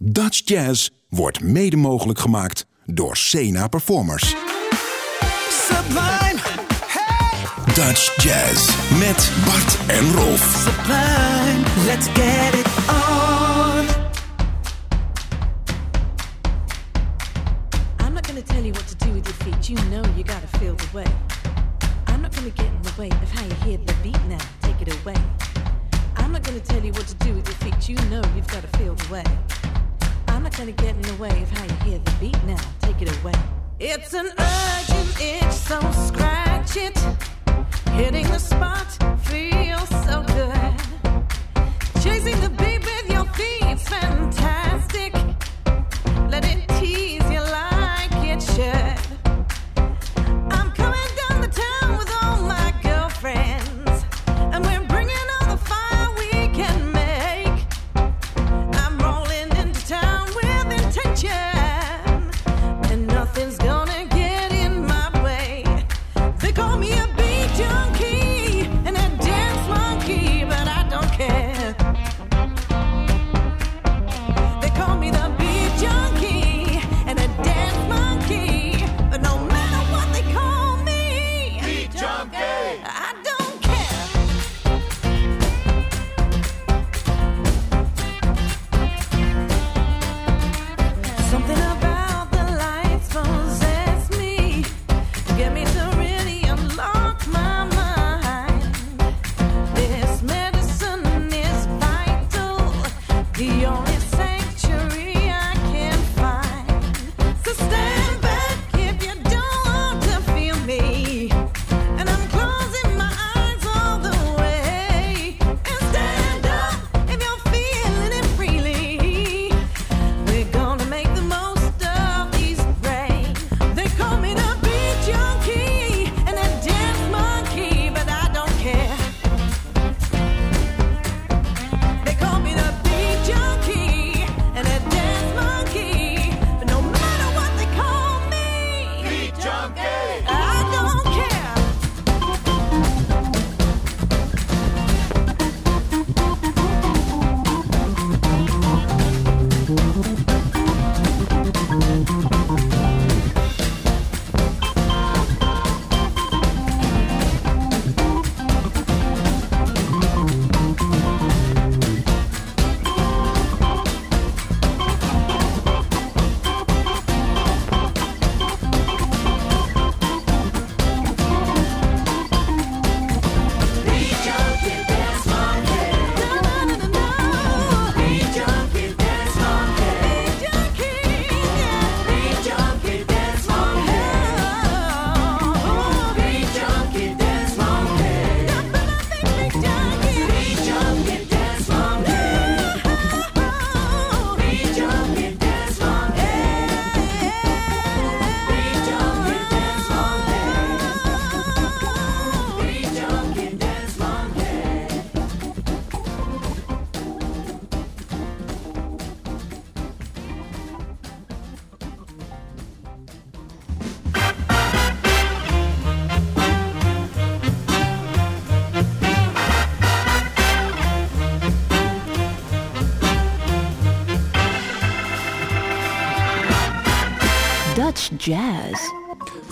Dutch Jazz wordt mede mogelijk gemaakt door Sena Performers. Sublime, hey, Dutch Jazz met Bart en Rolf. sublime, let's get it on. I'm not gonna tell you what to do with your feet. You know you gotta feel the way. I'm not gonna get in the way of how you hear the beat now. Take it away. I'm not gonna tell you what to do with your feet. You know you've gotta feel the way. I'm not gonna get in the way of how you hear the beat now. Take it away. It's an urgent itch, so scratch it. Hitting the spot feels so good. Chasing the beat with your feet's fantastic. Let it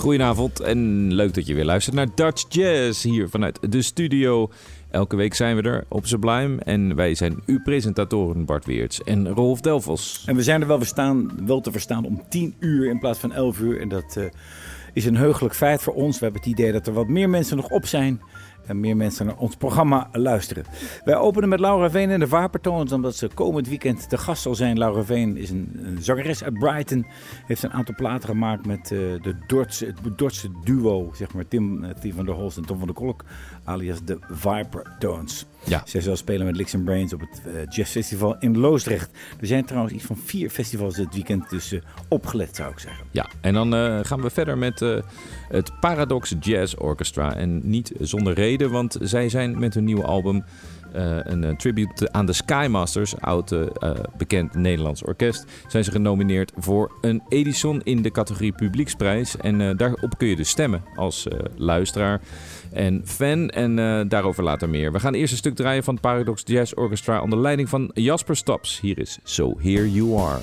Goedenavond en leuk dat je weer luistert naar Dutch Jazz hier vanuit de studio. Elke week zijn we er op Sublime en wij zijn uw presentatoren Bart Weerts en Rolf Delvos. En we zijn er wel, verstaan, wel te verstaan om 10 uur in plaats van 11 uur. En dat eh, is een heugelijk feit voor ons. We hebben het idee dat er wat meer mensen nog op zijn. En meer mensen naar ons programma luisteren. Wij openen met Laura Veen en de Vaarpertoons. Omdat ze komend weekend te gast zal zijn. Laura Veen is een, zangeres uit Brighton. Heeft een aantal platen gemaakt met eh, de Dordtse, het Dordtse duo. Zeg maar Tim, eh, Tim van der Holst en Tom van der Kolk. Alias de Vipertones. Ja. Zij zal spelen met Licks and Brains op het uh, Jazzfestival in Loosdrecht. Er zijn trouwens iets van vier festivals dit weekend, dus uh, opgelet zou ik zeggen. Ja, en dan uh, gaan we verder met het Paradox Jazz Orchestra. En niet zonder reden, want zij zijn met hun nieuwe album uh, een uh, tribute aan de Skymasters, oud uh, bekend Nederlands orkest, zijn ze genomineerd voor een Edison in de categorie Publieksprijs. En daarop kun je dus stemmen als luisteraar en fan. En daarover later meer. We gaan eerst een stuk draaien van Paradox Jazz Orchestra onder leiding van Jasper Staps. Hier is So Here You Are.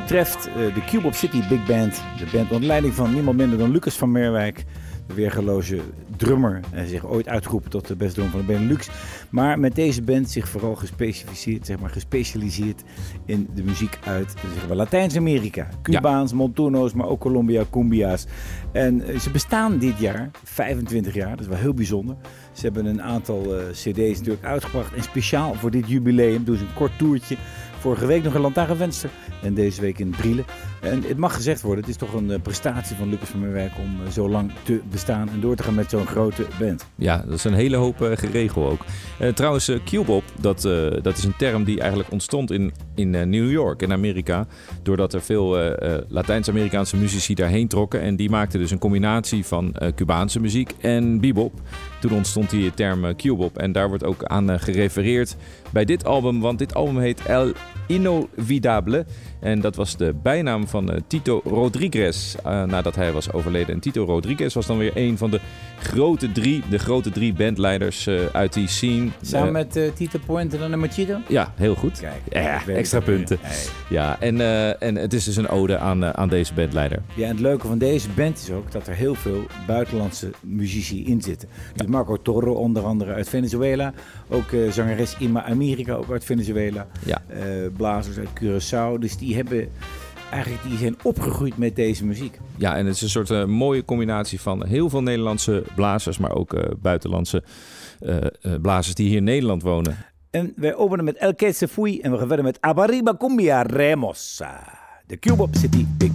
Betreft uh, de Cube City Big Band. De band onder leiding van niemand minder dan Lucas van Merwijk. De weergeloze drummer. En zich ooit uitgeroepen tot de beste drummer van de Benelux. Maar met deze band zich vooral gespecialiseerd, zeg maar, gespecialiseerd in de muziek uit zeg Latijns-Amerika. Cubaans, ja. Montuno's, maar ook Colombia, Cumbia's. En uh, ze bestaan dit jaar, 25 jaar. Dat is wel heel bijzonder. Ze hebben een aantal uh, cd's natuurlijk uitgebracht. En speciaal voor dit jubileum doen ze een kort toertje Vorige week nog een lantaarnvenster en deze week in Brielen. En het mag gezegd worden, het is toch een eh, prestatie van Lucas van Merwijk om eh, zo lang te bestaan en door te gaan met zo'n grote band. Ja, dat is een hele hoop uh, geregel ook. Trouwens, uh, Cubop, dat, dat is een term die eigenlijk ontstond in, in New York, in Amerika. Doordat er veel Latijns-Amerikaanse muzici daarheen trokken. En die maakten dus een combinatie van Cubaanse muziek en bebop. Toen ontstond die term Cubop en daar wordt ook aan gerefereerd bij dit album. Want dit album heet El Inolvidable. En dat was de bijnaam van uh, Tito Rodriguez uh, nadat hij was overleden. En Tito Rodriguez was dan weer een van de grote drie, de grote drie bandleiders uh, uit die scene. Samen met Tito Puente en Machito? Ja, heel goed. Kijk, ja, extra punten. Ja, en, en het is dus een ode aan, aan deze bandleider. Ja, en het leuke van deze band is ook dat er heel veel buitenlandse muzici in zitten. Dus Marco Toro onder andere uit Venezuela. Ook zangeres Ima Amerika, ook uit Venezuela. Ja. blazers uit Curaçao. Dus die hebben eigenlijk die zijn opgegroeid met deze muziek. Ja, en het is een soort uh, mooie combinatie van heel veel Nederlandse blazers, maar ook uh, buitenlandse uh, blazers die hier in Nederland wonen. En wij openen met El Que Se Fui en we gaan verder met Abariba Cumbia Remosa. De Cubop City Big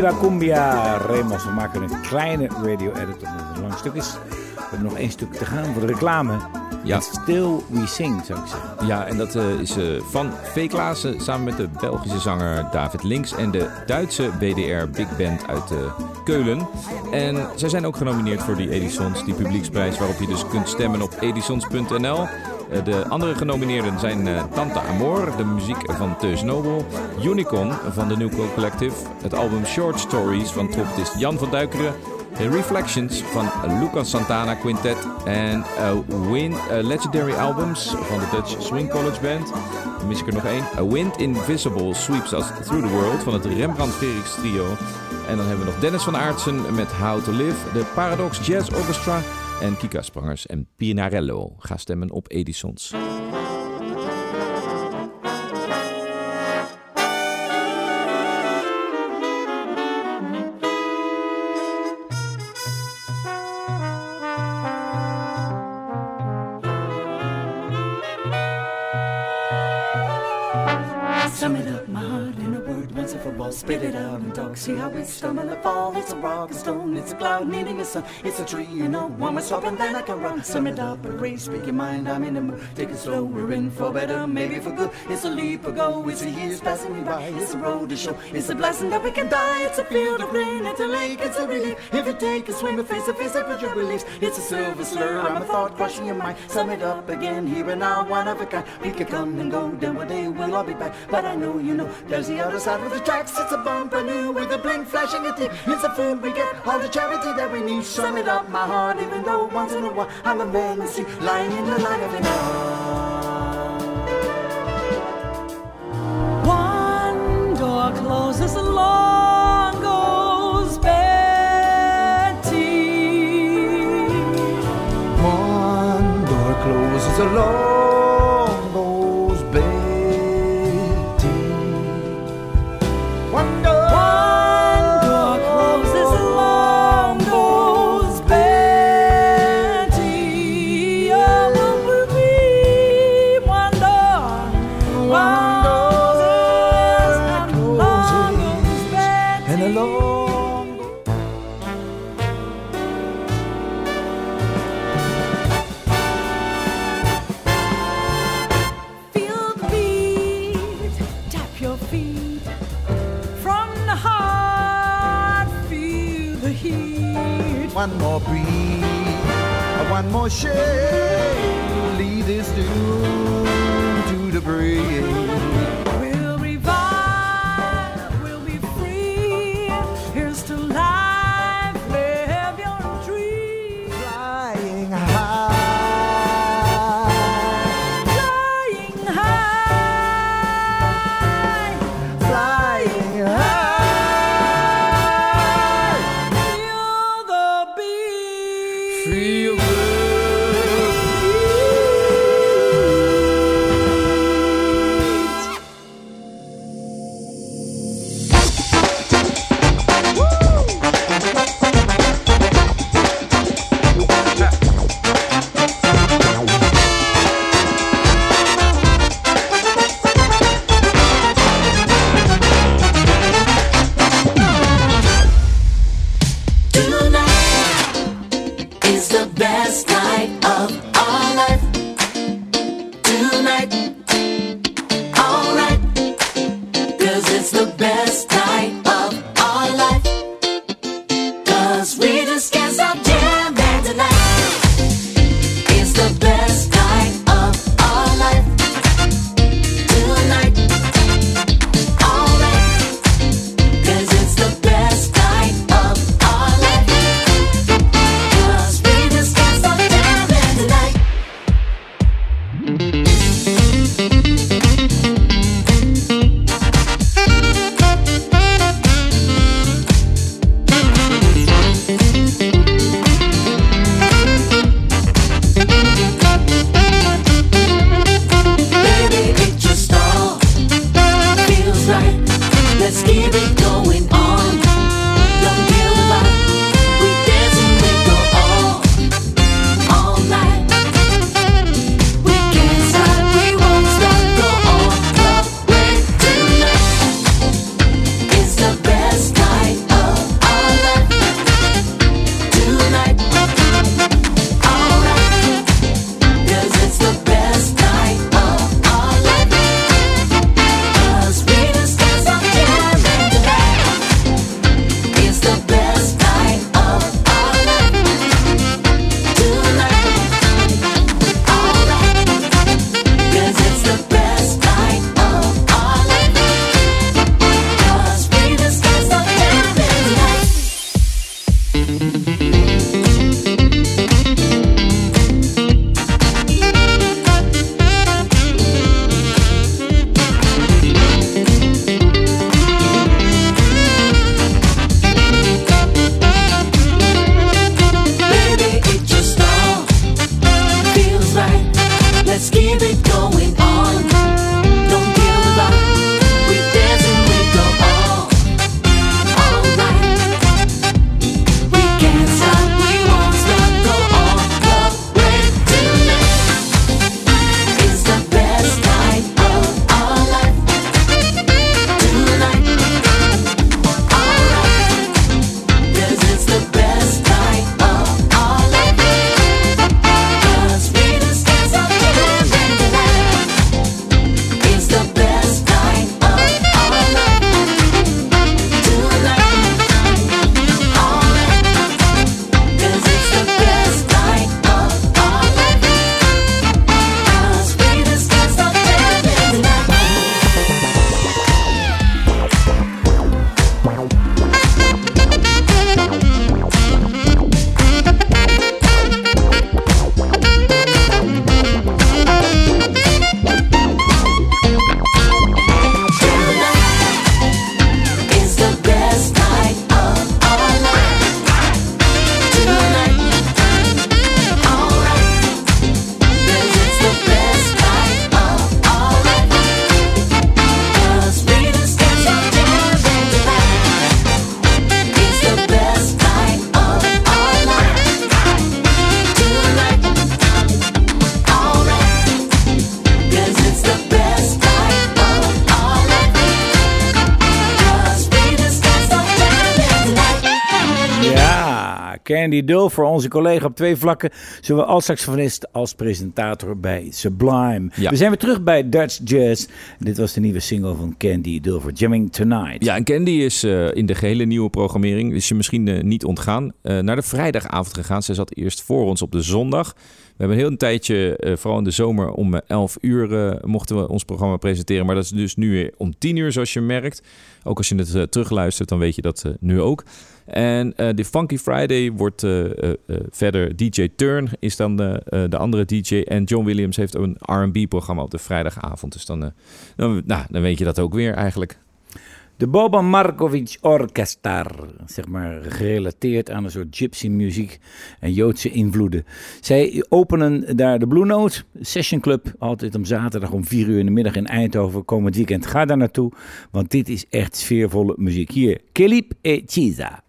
Band. Paradiva Cumbia, Remos. We maken een kleine radio-edit omdat het een lang stuk is. We hebben nog één stuk te gaan voor de reclame. Ja. Still We Sing, zou ik zeggen. Ja, en dat eh, is eh, van V. Klaassen samen met de Belgische zanger David Links en de Duitse WDR Big Band uit eh, Keulen. En zij zijn ook genomineerd voor die Edisons, die publieksprijs waarop je dus kunt stemmen op edisons.nl. Eh, De andere genomineerden zijn eh, Tante Amor, de muziek van Teus Nobel, Unicorn van de Nuco Collective, het album Short Stories van trompetist Jan van Duikeren, Reflections van Lucas Santana Quintet en eh, Legendary Albums van de Dutch Swing College Band. Dan mis ik er nog één. A Wind Invisible Sweeps Us Through the World van het Rembrandt Felix Trio. En dan hebben we nog Dennis van Aartsen met How to Live, de Paradox Jazz Orchestra en Kika Sprangers en Pinarello. Ga stemmen op Edisons. Sum it up, my word, once and for all. Spit it out and talk. See how we stumble and fall. It's a rock, a stone, it's a cloud needing a sun. It's a tree, you know. One more stop and then I can run. Sum it up, erase, speak your mind. I'm in the mood. Take it slow, we're in for better, maybe for good. It's a leap ago, it's a years passing me by. It's a road to show, it's a blessing that we can die. It's a field of rain, it's a lake, it's a relief. If you take a swim and face to face, I put your beliefs. It's a silver slur, I'm a thought crushing your mind. Sum it up again, here and now, one of a kind. We could come and go, then one day we'll all be back. But I know you know, there's the other side of the tracks. It's a bumper new with a blink flashing at it. It's the food we get, all the charity that we need. Sum it up, my heart, even though once in a while I'm a man you see, lying in the line of it all. One door closes, along goes Betty. One door closes along shame. Candy Dulfer, onze collega op twee vlakken. Zowel als saxofonist als presentator bij Sublime. Ja. We zijn weer terug bij Dutch Jazz. Dit was de nieuwe single van Candy Dulfer, Jamming Tonight. Ja, en Candy is eh, in de gehele nieuwe programmering, is je misschien eh, niet ontgaan, eh, naar de vrijdagavond gegaan. Zij zat eerst voor ons op de zondag. We hebben een heel een tijdje, eh, vooral in de zomer, om eh, 11 uur eh, mochten we ons programma presenteren. Maar dat is dus nu weer om 10 uur, zoals je merkt. Ook als je het eh, terugluistert, dan weet je dat eh, nu ook. En eh, de Funky Friday wordt eh, eh, eh, verder DJ Turn is dan de, eh, de andere DJ. En John Williams heeft een R&B-programma op de vrijdagavond. Dus dan, eh, dan, nou, dan weet je dat ook weer eigenlijk. De Boban Markovic Orkestar, zeg maar gerelateerd aan een soort gypsy muziek en Joodse invloeden. Zij openen daar de Blue Note Session Club, altijd om zaterdag om 4 uur in de middag in Eindhoven. Komend weekend, ga daar naartoe, want dit is echt sfeervolle muziek. Hier, Kelip e Chiza.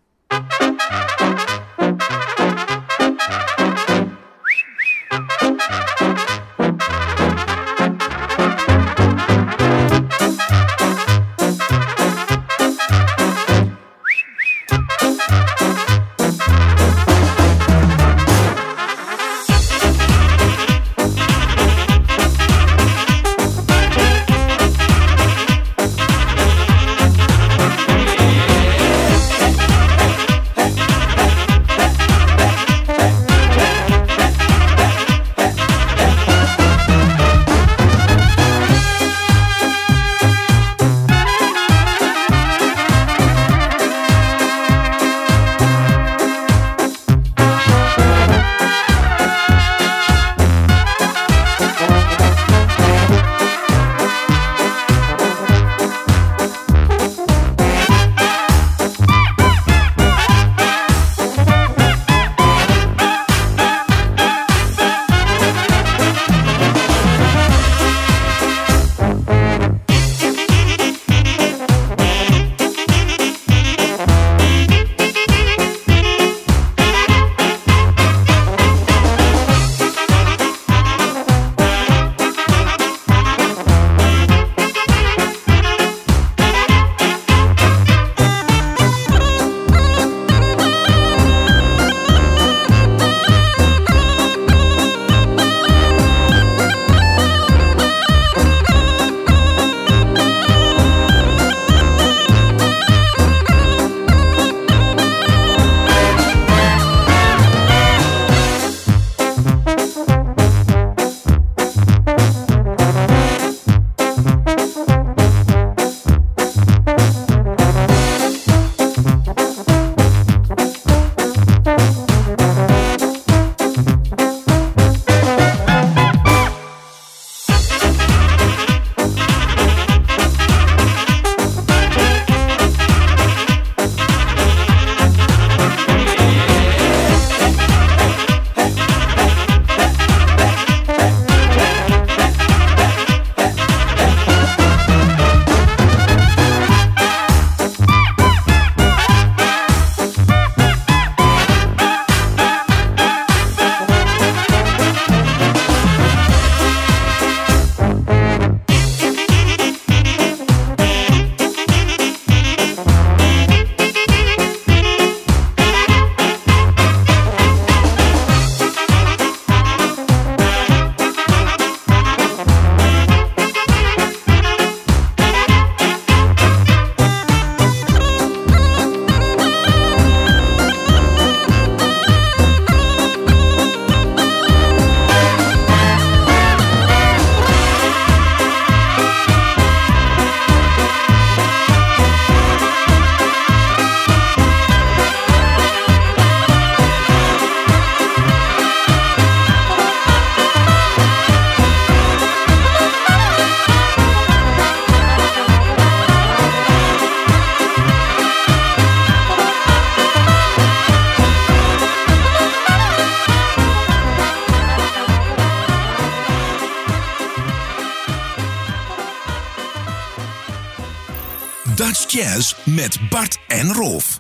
Met Bart en Rolf.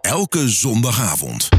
Elke zondagavond.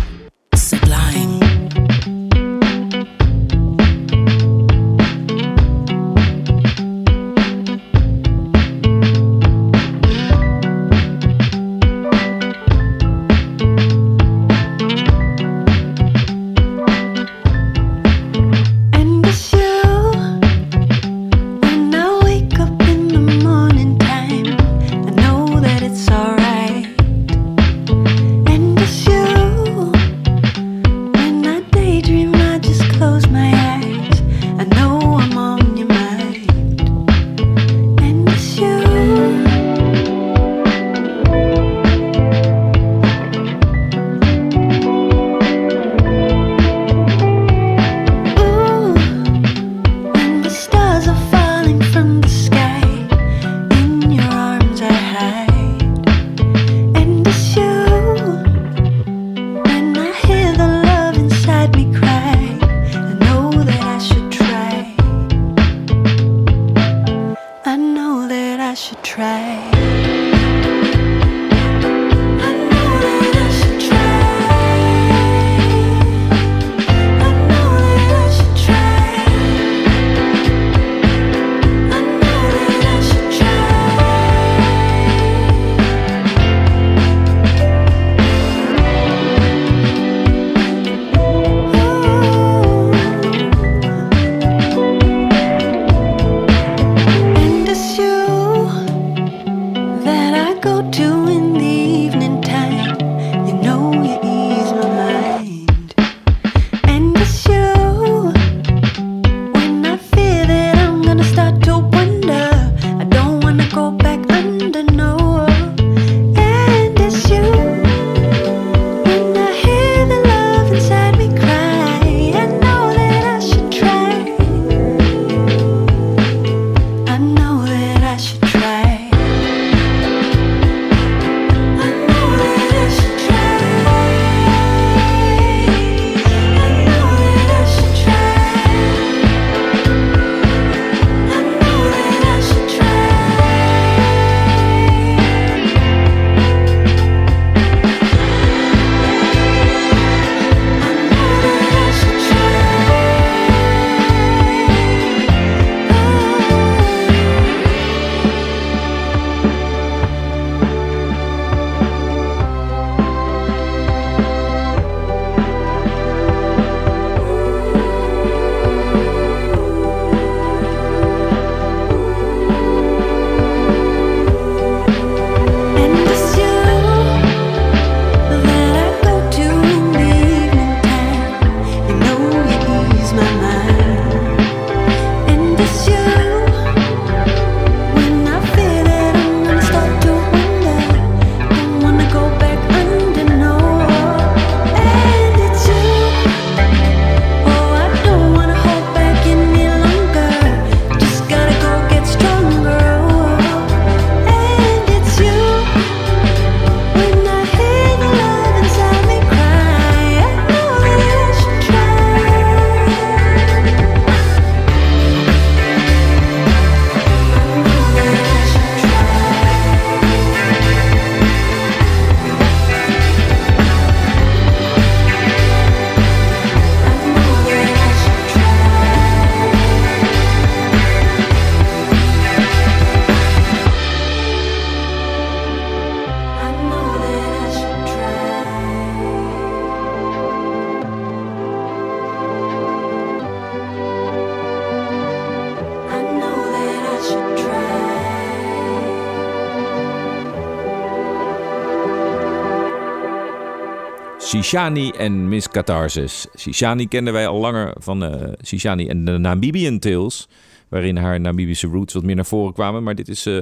Shishani en Miss Catharsis. Shishani kenden wij al langer van eh Shishani en de Namibian Tales, waarin haar Namibische roots wat meer naar voren kwamen. Maar dit is eh,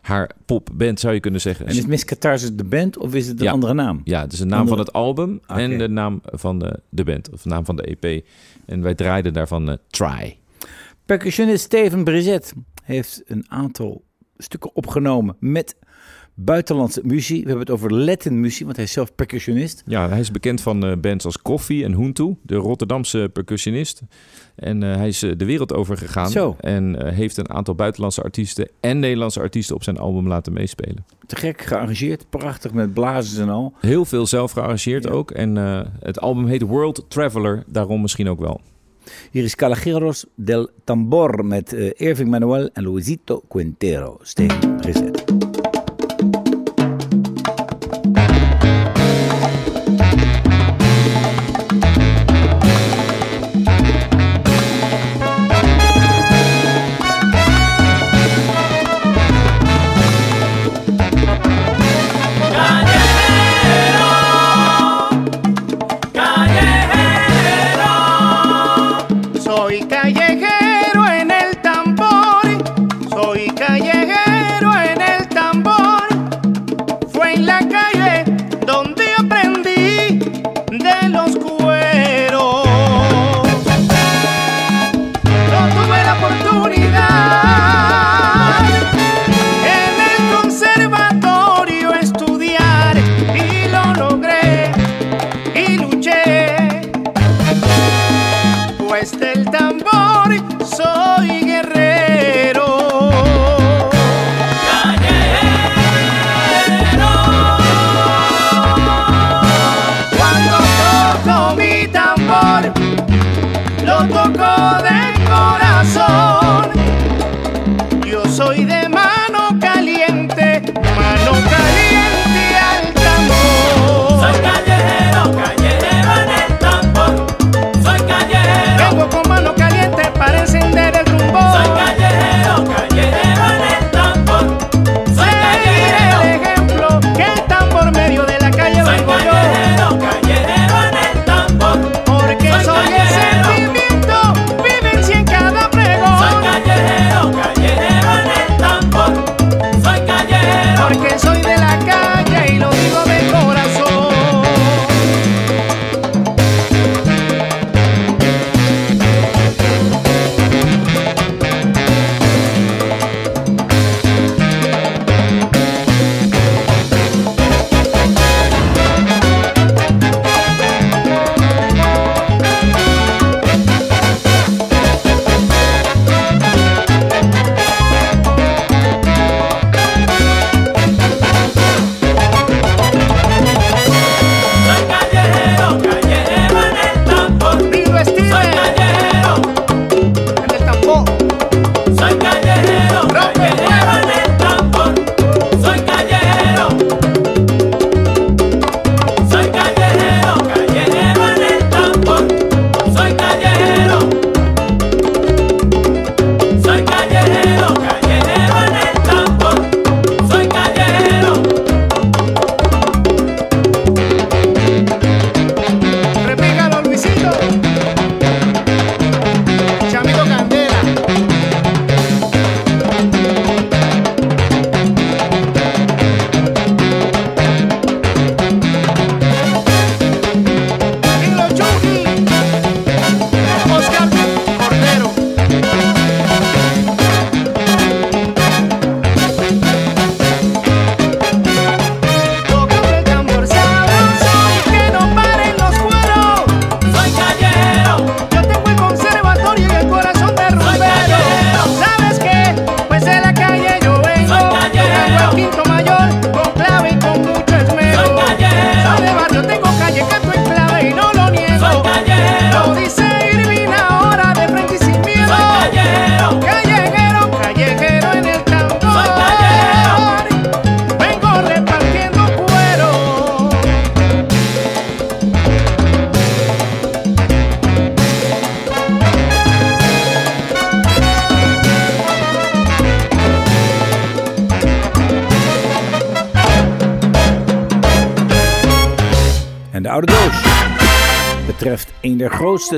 haar popband, zou je kunnen zeggen. En is Miss Catharsis de band of is het een Ja. andere naam? Ja, het is de naam Andere- van het album en de naam van de, de band, of de naam van de EP. En wij draaiden daarvan eh, Try. Percussionist Steven Brizet heeft een aantal stukken opgenomen met buitenlandse muziek. We hebben het over Latin muziek, want hij is zelf percussionist. Ja, hij is bekend van eh, bands als Koffie en Huntu, de Rotterdamse percussionist. En eh, hij is eh, de wereld over gegaan Zo. en heeft een aantal buitenlandse artiesten en Nederlandse artiesten op zijn album laten meespelen. Te gek gearrangeerd, prachtig met blazers en al. Heel veel zelf gearrangeerd Ja. ook. En het album heet World Traveler, daarom misschien ook wel. Hier is Calajeros del Tambor met Irving Manuel en Luisito Quintero. Steven Brizet.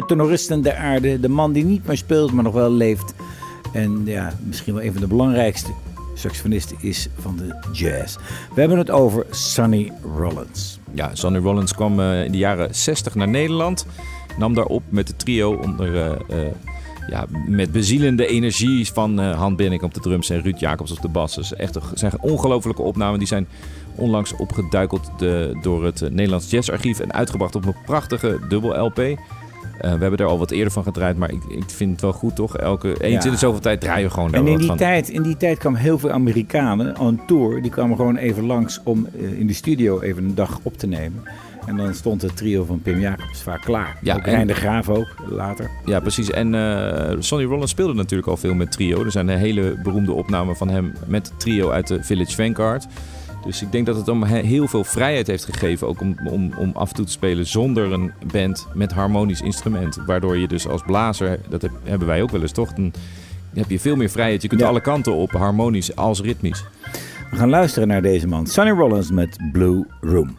Tenoristen der aarde. De man die niet meer speelt, maar nog wel leeft. En ja, misschien wel een van de belangrijkste saxofonisten is van de jazz. We hebben het over Sonny Rollins. Ja, Sonny Rollins kwam eh, in de jaren 60 naar Nederland. Nam daar op met het trio onder, eh, eh, ja, met bezielende energie van eh Han Bennik op de drums en Ruud Jacobs op de bas. Dus echt zijn ongelofelijke opnamen. Die zijn onlangs opgeduikeld de, door het Nederlands Jazzarchief en uitgebracht op een prachtige dubbel LP. Eh, we hebben er al wat eerder van gedraaid, maar ik, ik vind het wel goed toch? Elke eens Ja. in de zoveel tijd draaien we gewoon daar En in die, van. tijd, in die tijd kwamen heel veel Amerikanen on tour. Die kwamen gewoon even langs om eh, in de studio even een dag op te nemen. En dan stond het trio van Pim Jacobs vaak klaar. Ja, ook en- de Graaf ook, later. Ja, precies. En eh, Sonny Rollins speelde natuurlijk al veel met trio. Er zijn een hele beroemde opnamen van hem met trio uit de Village Vanguard. Dus ik denk dat het hem he- heel veel vrijheid heeft gegeven. Ook om, om, om af en toe te spelen zonder een band met harmonisch instrument. Waardoor je dus als blazer, dat heb- hebben wij ook wel eens toch, dan heb je veel meer vrijheid. Je kunt Ja. alle kanten op, harmonisch als ritmisch. We gaan luisteren naar deze man. Sonny Rollins met Blue Room.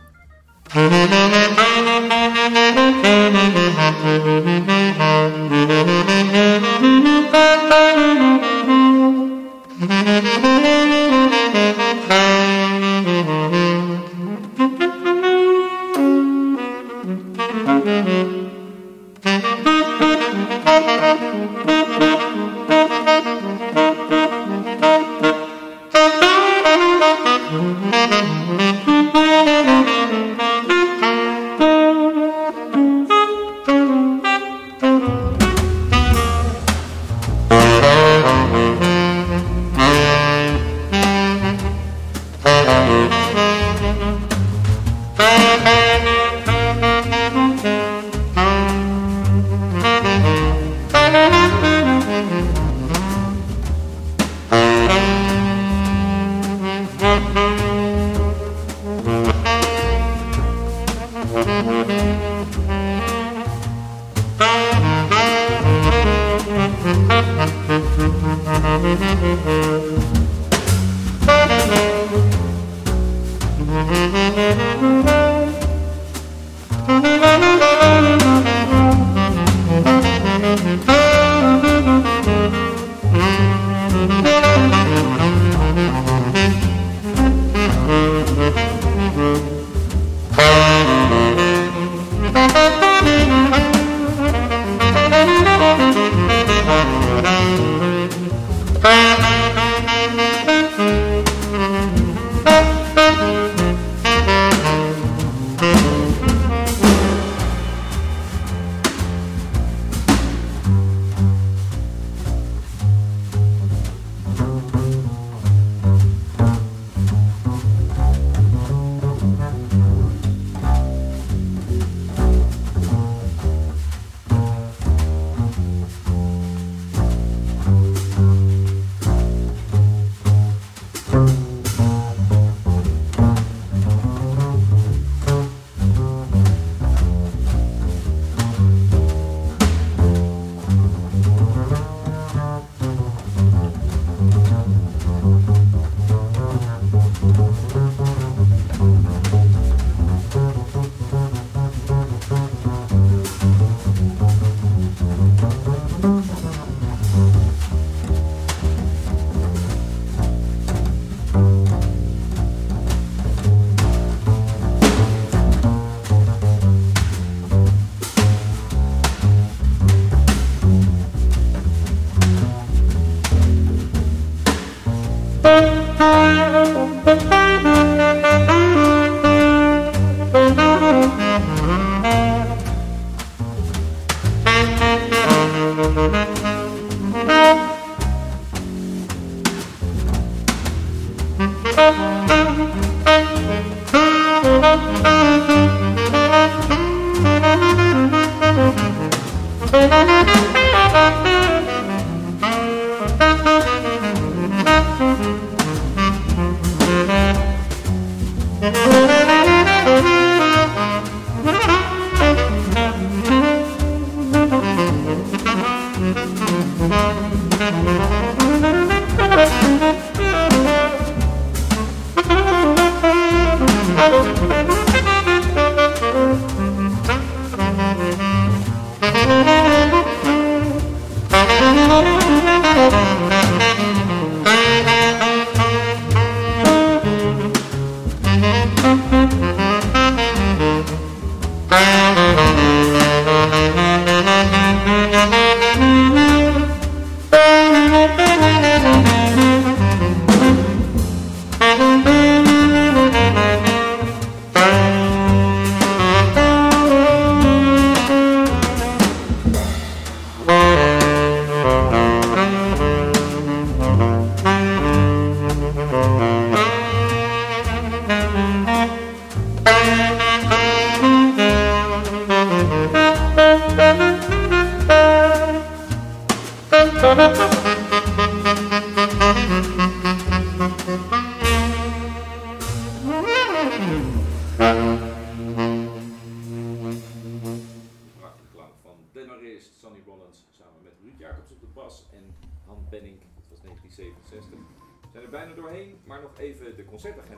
Natuurlijk.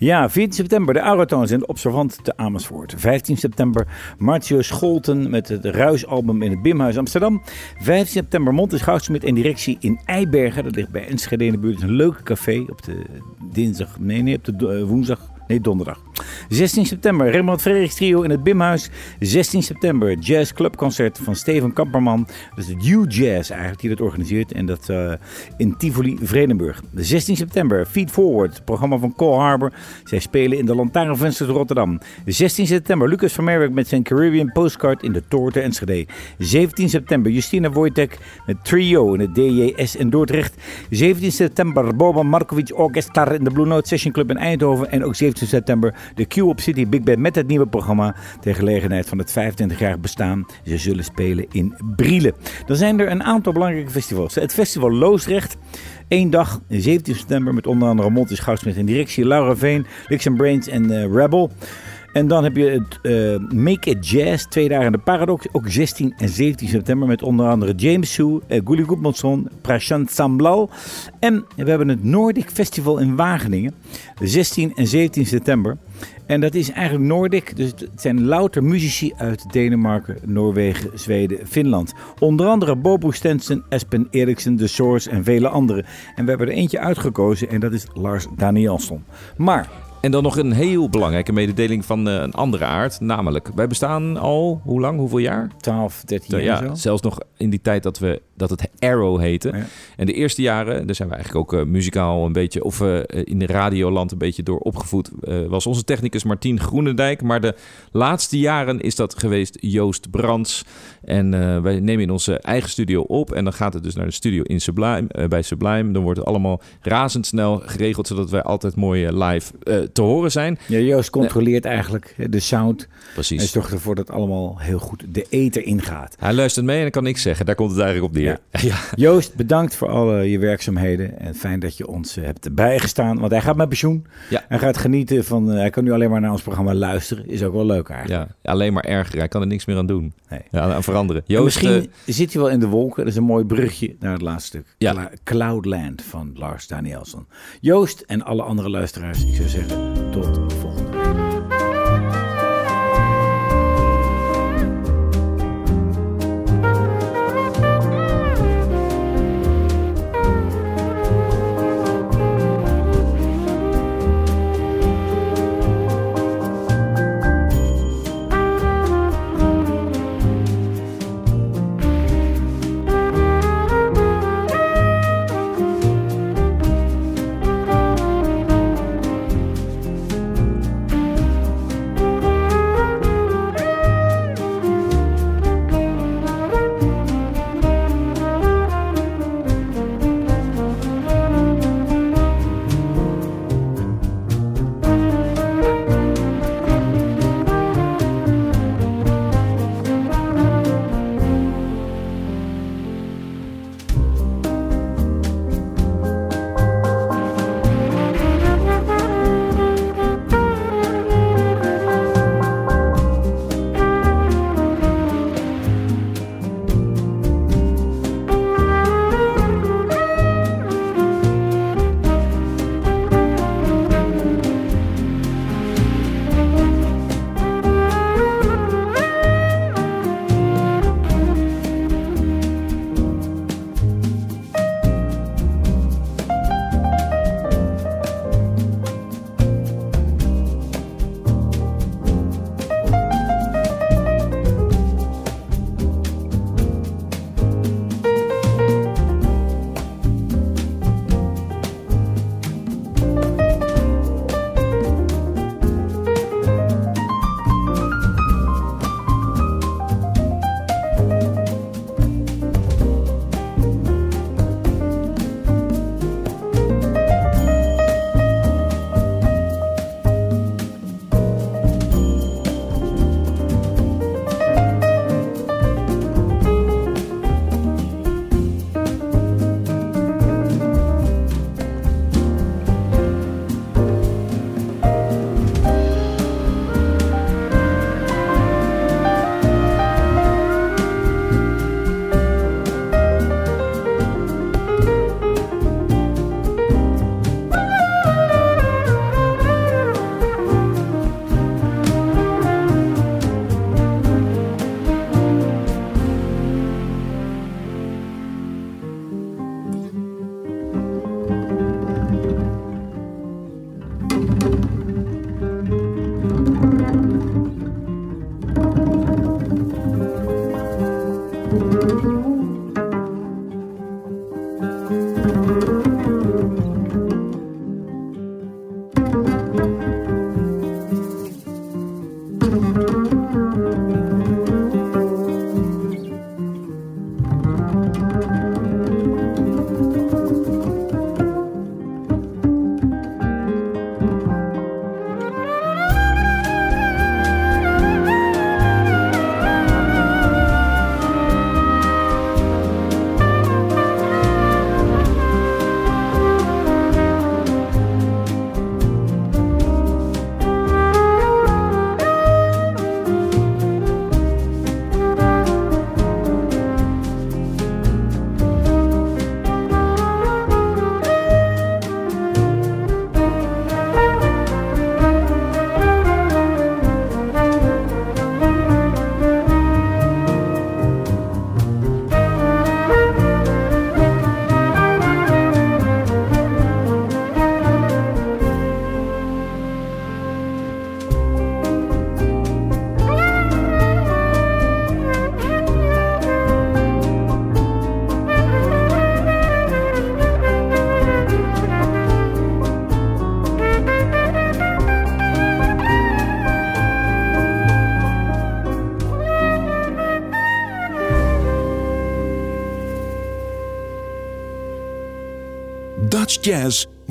Ja, 14 september de Aerotones in de Observant te Amersfoort. 15 september Martio Scholten met het Ruisalbum in het Bimhuis Amsterdam. 15 september Montes Goudsmit en directie in Eibergen. Dat ligt bij Enschede in de buurt. Het een leuk café op de dinsdag, nee, nee, op de eh, woensdag. Nee, donderdag. 16 september, Rembrandt Frederiks Trio in het Bimhuis. 16 september, Jazz Clubconcert van Steven Kamperman. Dat is het U-Jazz eigenlijk die dat organiseert. En dat eh, in Tivoli, Vredenburg. 16 september, Feed Forward, het programma van Cole Harbor. Zij spelen in de Lantaarnvensters Rotterdam. 16 september, Lucas van Merwijk met zijn Caribbean Postcard in de Toorte Enschede. 17 september, Justina Wojtek met Trio in het DJS in Dordrecht. 17 september, Boban Markovic Orchestra in de Blue Note Session Club in Eindhoven. En ook 17 september, de Q-Up City Big Band met het nieuwe programma. Ter gelegenheid van het 25-jarig bestaan. Ze zullen spelen in Brielen. Dan zijn er een aantal belangrijke festivals. Het festival Loosdrecht. Eén dag, 17 september, met onder andere Montes Goudsmit in directie, Laura Veen, Lixen Brains en eh, Rebel. En dan heb je het eh, Make It Jazz, twee dagen in de Paradox, ook 16 en 17 september, met onder andere James Sue, uh, Gulli Goedmanson, Prashant Samblal. En we hebben het Nordic Festival in Wageningen, 16 en 17 september. En dat is eigenlijk Nordic, dus het zijn louter muzici uit Denemarken, Noorwegen, Zweden, Finland. Onder andere Bobo Stensen, Espen Eriksen, The Source en vele anderen. En we hebben er eentje uitgekozen en dat is Lars Danielsson. Maar En dan nog een heel belangrijke mededeling van eh, een andere aard. Namelijk, wij bestaan al, hoe lang, hoeveel jaar? 12, 13 jaar ja, zo. zelfs nog in die tijd dat, we, dat het Arrow heette. Ja. En de eerste jaren, daar zijn we eigenlijk ook eh, muzikaal een beetje, of eh, in de radioland een beetje door opgevoed, was onze technicus Martien Groenendijk. Maar de laatste jaren is dat geweest Joost Brands. En eh, wij nemen in onze eigen studio op. En dan gaat het dus naar de studio in Sublime, eh, bij Sublime. Dan wordt het allemaal razendsnel geregeld, zodat wij altijd mooi eh, live te horen zijn. Ja, Joost controleert eigenlijk de sound. Precies. En zorgt ervoor dat allemaal heel goed de ether ingaat. Hij luistert mee en dan kan niks zeggen. Daar komt het eigenlijk op neer. Ja. Joost, bedankt voor alle je werkzaamheden. En fijn dat je ons hebt bijgestaan. Want hij gaat met pensioen. Ja. Hij gaat genieten van... hij kan nu alleen maar naar ons programma luisteren. Is ook wel leuk eigenlijk. Ja, alleen maar erger. Hij kan er niks meer aan doen. Nee. Ja, veranderen. En Joost, misschien eh, zit hij wel in de wolken. Dat is een mooi brugje naar het laatste stuk. Ja. Cloudland van Lars Danielsson. Joost en alle andere luisteraars. Ik zou zeggen, tot